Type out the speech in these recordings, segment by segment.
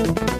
U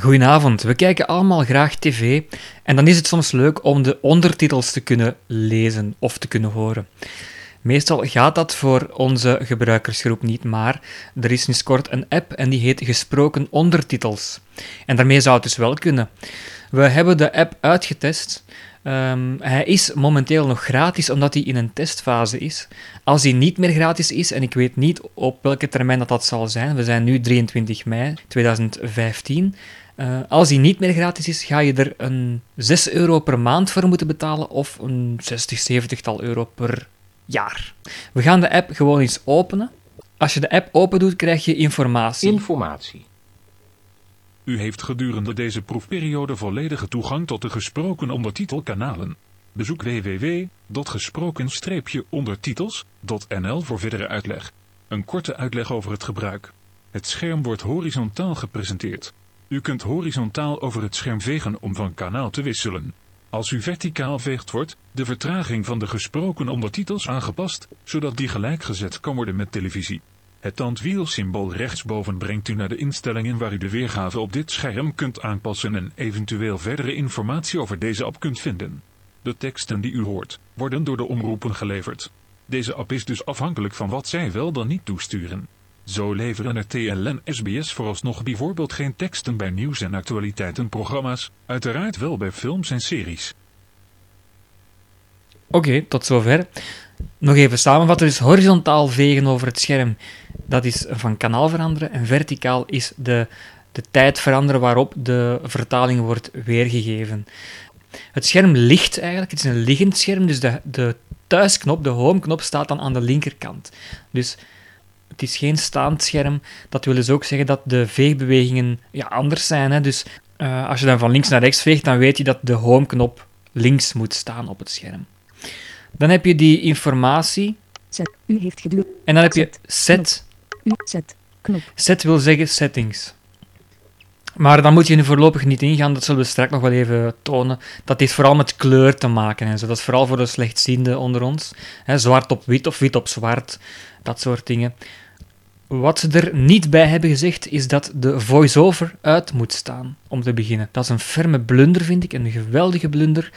Goedenavond, we kijken allemaal graag tv en dan is het soms leuk om de ondertitels te kunnen lezen of te kunnen horen. Meestal gaat dat voor onze gebruikersgroep niet, maar er is sinds kort een app en die heet Gesproken Ondertitels. En daarmee zou het dus wel kunnen. We hebben de app uitgetest. Ehm, hij is momenteel nog gratis omdat hij in een testfase is. Als hij niet meer gratis is, en ik weet niet op welke termijn dat, dat zal zijn, we zijn nu 23 mei 2015. Uh, als die niet meer gratis is, ga je er een 6 euro per maand voor moeten betalen of een 60, 70 tal euro per jaar. We gaan de app gewoon eens openen. Als je de app open doet, krijg je informatie. Informatie. U heeft gedurende deze proefperiode volledige toegang tot de gesproken ondertitelkanalen. Bezoek www.gesproken-ondertitels.nl voor verdere uitleg. Een korte uitleg over het gebruik. Het scherm wordt horizontaal gepresenteerd. U kunt horizontaal over het scherm vegen om van kanaal te wisselen. Als u verticaal veegt wordt de vertraging van de gesproken ondertitels aangepast, zodat die gelijkgezet kan worden met televisie. Het tandwielsymbool rechtsboven brengt u naar de instellingen waar u de weergave op dit scherm kunt aanpassen en eventueel verdere informatie over deze app kunt vinden. De teksten die u hoort, worden door de omroepen geleverd. Deze app is dus afhankelijk van wat zij wel dan niet toesturen. Zo leveren RTL en SBS vooralsnog bijvoorbeeld geen teksten bij nieuws- en actualiteitenprogramma's, uiteraard wel bij films en series. Oké, tot zover. Nog even samenvatten, dus horizontaal vegen over het scherm, dat is van kanaal veranderen, en verticaal is de, de tijd veranderen waarop de vertaling wordt weergegeven. Het scherm ligt eigenlijk, het is een liggend scherm, dus de, de thuisknop, de homeknop, staat dan aan de linkerkant. Dus het is geen staand scherm. Dat wil dus ook zeggen dat de veegbewegingen ja, anders zijn. Hè. Dus uh, als je dan van links naar rechts veegt, dan weet je dat de home-knop links moet staan op het scherm. Dan heb je die informatie. Zet. U heeft. En dan heb je set. U zet. Knop. Set wil zeggen settings. Maar dan moet je nu voorlopig niet ingaan, dat zullen we straks nog wel even tonen. Dat heeft vooral met kleur te maken en zo. Dat is vooral voor de slechtzienden onder ons. He, zwart op wit of wit op zwart, dat soort dingen. Wat ze er niet bij hebben gezegd, is dat de voice-over uit moet staan, om te beginnen. Dat is een ferme blunder, vind ik, een geweldige blunder,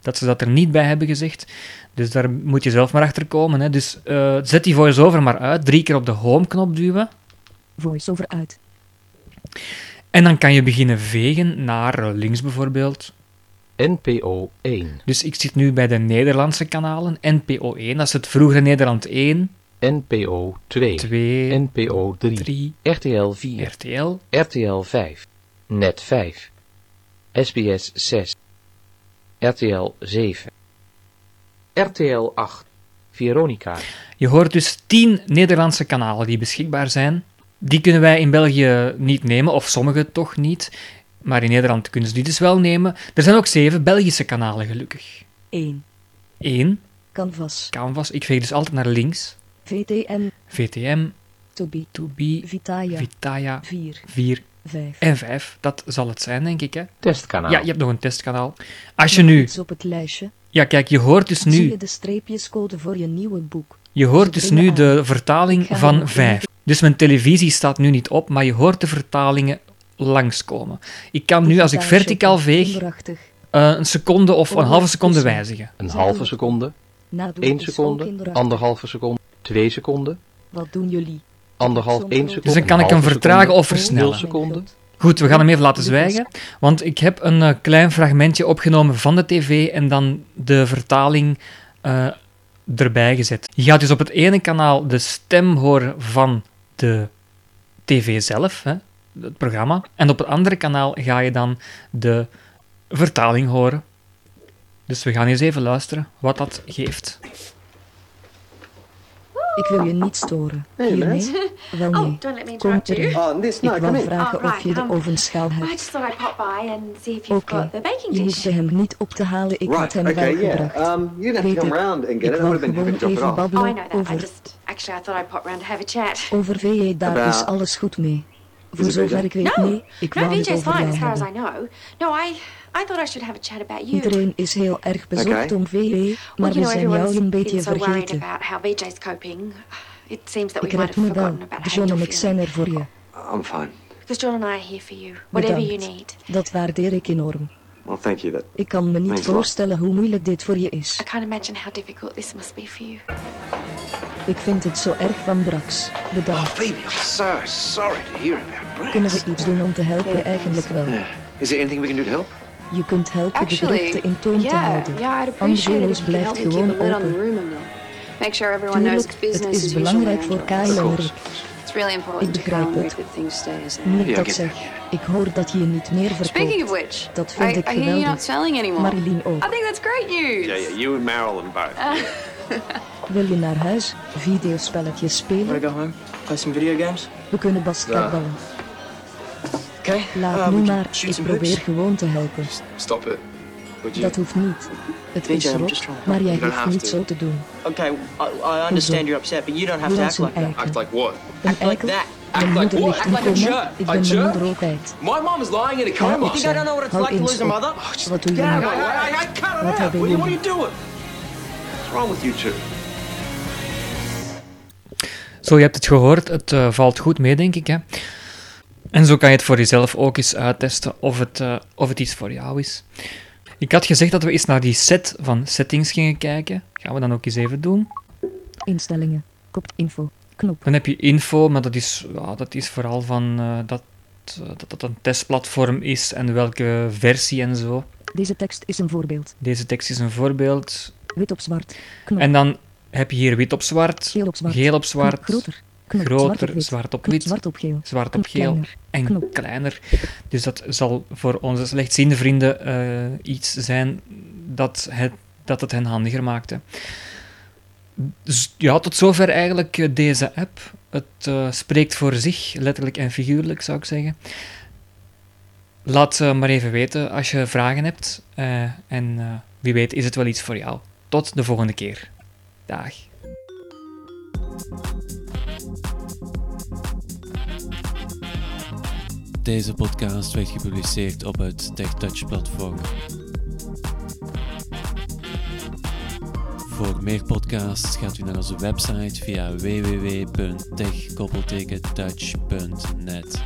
dat ze dat er niet bij hebben gezegd. Dus daar moet je zelf maar achter komen. Hè. Dus uh, zet die voice-over maar uit, drie keer op de home-knop duwen. Voice-over uit. En dan kan je beginnen vegen naar links bijvoorbeeld. NPO 1. Dus ik zit nu bij de Nederlandse kanalen. NPO 1, dat is het vroegere Nederland 1. NPO 2. 2. NPO 3. 3. RTL 4. RTL. RTL 5. Net 5. SBS 6. RTL 7. RTL 8. Veronica. Je hoort dus 10 Nederlandse kanalen die beschikbaar zijn. Die kunnen wij in België niet nemen, of sommige toch niet. Maar in Nederland kunnen ze die dus wel nemen. Er zijn ook zeven Belgische kanalen, gelukkig. 1. 1. Canvas. Canvas. Ik veeg dus altijd naar links. VTM. VTM. To be. To be. Vitaya. Vitaya. 4. 4. 5. En 5. Dat zal het zijn, denk ik. Hè? Testkanaal. Ja, je hebt nog een testkanaal. Als je nu... Iets op het lijstje. Ja, kijk, je hoort dus Zie nu... je de streepjescode voor je nieuwe boek. Je hoort dus nu de vertaling van nog 5. Dus mijn televisie staat nu niet op, maar je hoort de vertalingen langskomen. Ik kan nu, als ik verticaal veeg, eh, een seconde of een halve seconde wijzigen. Een halve seconde. Nadoen 1 is ook seconde. Anderhalve seconde. 2 seconden. Wat doen jullie? Anderhalf, Zo'n 1 groot- seconde. Dus dan kan ik hem vertragen of versnellen. nul seconden. Goed, we gaan hem even laten zwijgen, want ik heb een eh, klein fragmentje opgenomen van de tv en dan de vertaling eh, erbij gezet. Je gaat dus op het ene kanaal de stem horen van de tv zelf, hè, het programma. En op het andere kanaal ga je dan de vertaling horen. Dus we gaan eens even luisteren wat dat geeft. Ik wil je niet storen. Hey, Hiermee? Wel Oh, nee. don't let me Kom you. erin. Oh, this, no, Ik in. vragen Oh, of je de um, ovenschaal I hebt. just thought I'd pop by and see if you've Oké. got the baking Je hoefde hem niet op te halen, ik had hem okay, wel yeah. gebracht. Um, you didn't have to come Peter, round and get ik it. I wou would have been happy gewoon to drop it even off. Oh, I babbelen know that. I over, just actually I thought I'd pop round to have a chat. over VJ. Daar About- is alles goed mee. Voor zover ik weet, No, nee. Ik no, over fine jou as far as I hebben. know. No, I I thought I should have a chat about you. Iedereen is heel erg bezorgd Oké. om VJ, well, maar you we zijn jou een beetje so worried vergeten. about how VJ's coping. It seems that we Ik might red have me wel. forgotten about how John en ik zijn er voor je. I'm fine. Because John and I are here for you. Whatever you Bedankt. need. Dat waardeer ik enorm. Well, thank you. That Ik kan me niet voorstellen hoe moeilijk dit voor je is. I can't imagine how difficult this must be for you. Ik vind het zo erg van Brax. Bedankt. Phoebe, I'm so sorry to hear about Brax. Kunnen we iets doen om te helpen? Eigenlijk wel. Yeah. Is there anything we can do to help? Je kunt helpen de Actually, geruchten in toon te houden. yeah, Angelo's blijft gewoon open. Make sure everyone knows Tuurlijk, it's het business is belangrijk voor. Kyle en. Rick. It's really important Ik begrijp het. I dat zeg, ik hoor dat je niet meer Speaking of verkoopt. which, Dat vind I, ik geweldig. Marilyn ook. I think that's great news. Yeah, yeah, you and Marilyn both. Wil je naar huis videospelletjes spelen? To go home? Play some video games? We kunnen basketballen. Okay. Laat Uh, nu we maar, ik probeer hoops. gewoon te helpen. Stop it. Would you? Dat hoeft niet. Het VJ, is rot, maar jij You hoeft niet to. zo te doen. Okay, I, I understand you're upset, but you don't have to act like that. Act like what? Een Act like that. Mijn Act like moeder what? Act like a jerk. Ik A ben mijn jerk? moeder ook. My mom is lying in a coma. op think I don't know what it's Hou like to lose a mother? Wat doe je Hey, nu? hey, hey, hey, cut it Wat out. hebben What, what are jullie? you doing? What's wrong with you two? Zo, je hebt het gehoord, het eh, valt goed mee, denk ik. Hè? En zo kan je het voor jezelf ook eens uittesten of het, eh, of het iets voor jou is. Ik had gezegd dat we eens naar die set van settings gingen kijken. Gaan we dan ook eens even doen. Instellingen. Kop info. Knop. Dan heb je info, maar dat is, ja, dat is vooral van eh, dat, dat het een testplatform is en welke versie en zo. Deze tekst is een voorbeeld. Deze tekst is een voorbeeld. Wit op zwart. Knop. En dan heb je hier wit op zwart, Geel op zwart. geel op Knop. zwart, Groter. Knop. zwart op groter, wit. zwart op wit, Zwart op geel. zwart op geel Kleiner. en Knop. kleiner. Dus dat zal voor onze slechtziende vrienden eh, iets zijn dat het, dat het hen handiger maakte. Dus ja, tot zover eigenlijk eh, deze app. Het eh, spreekt voor zich, letterlijk en figuurlijk zou ik zeggen. Laat eh, maar even weten als je vragen hebt. en wie weet is het wel iets voor jou. Tot de volgende keer. Dag. Deze podcast werd gepubliceerd op het TechTouch-platform. Voor meer podcasts gaat u naar onze website via www.tech-touch.net.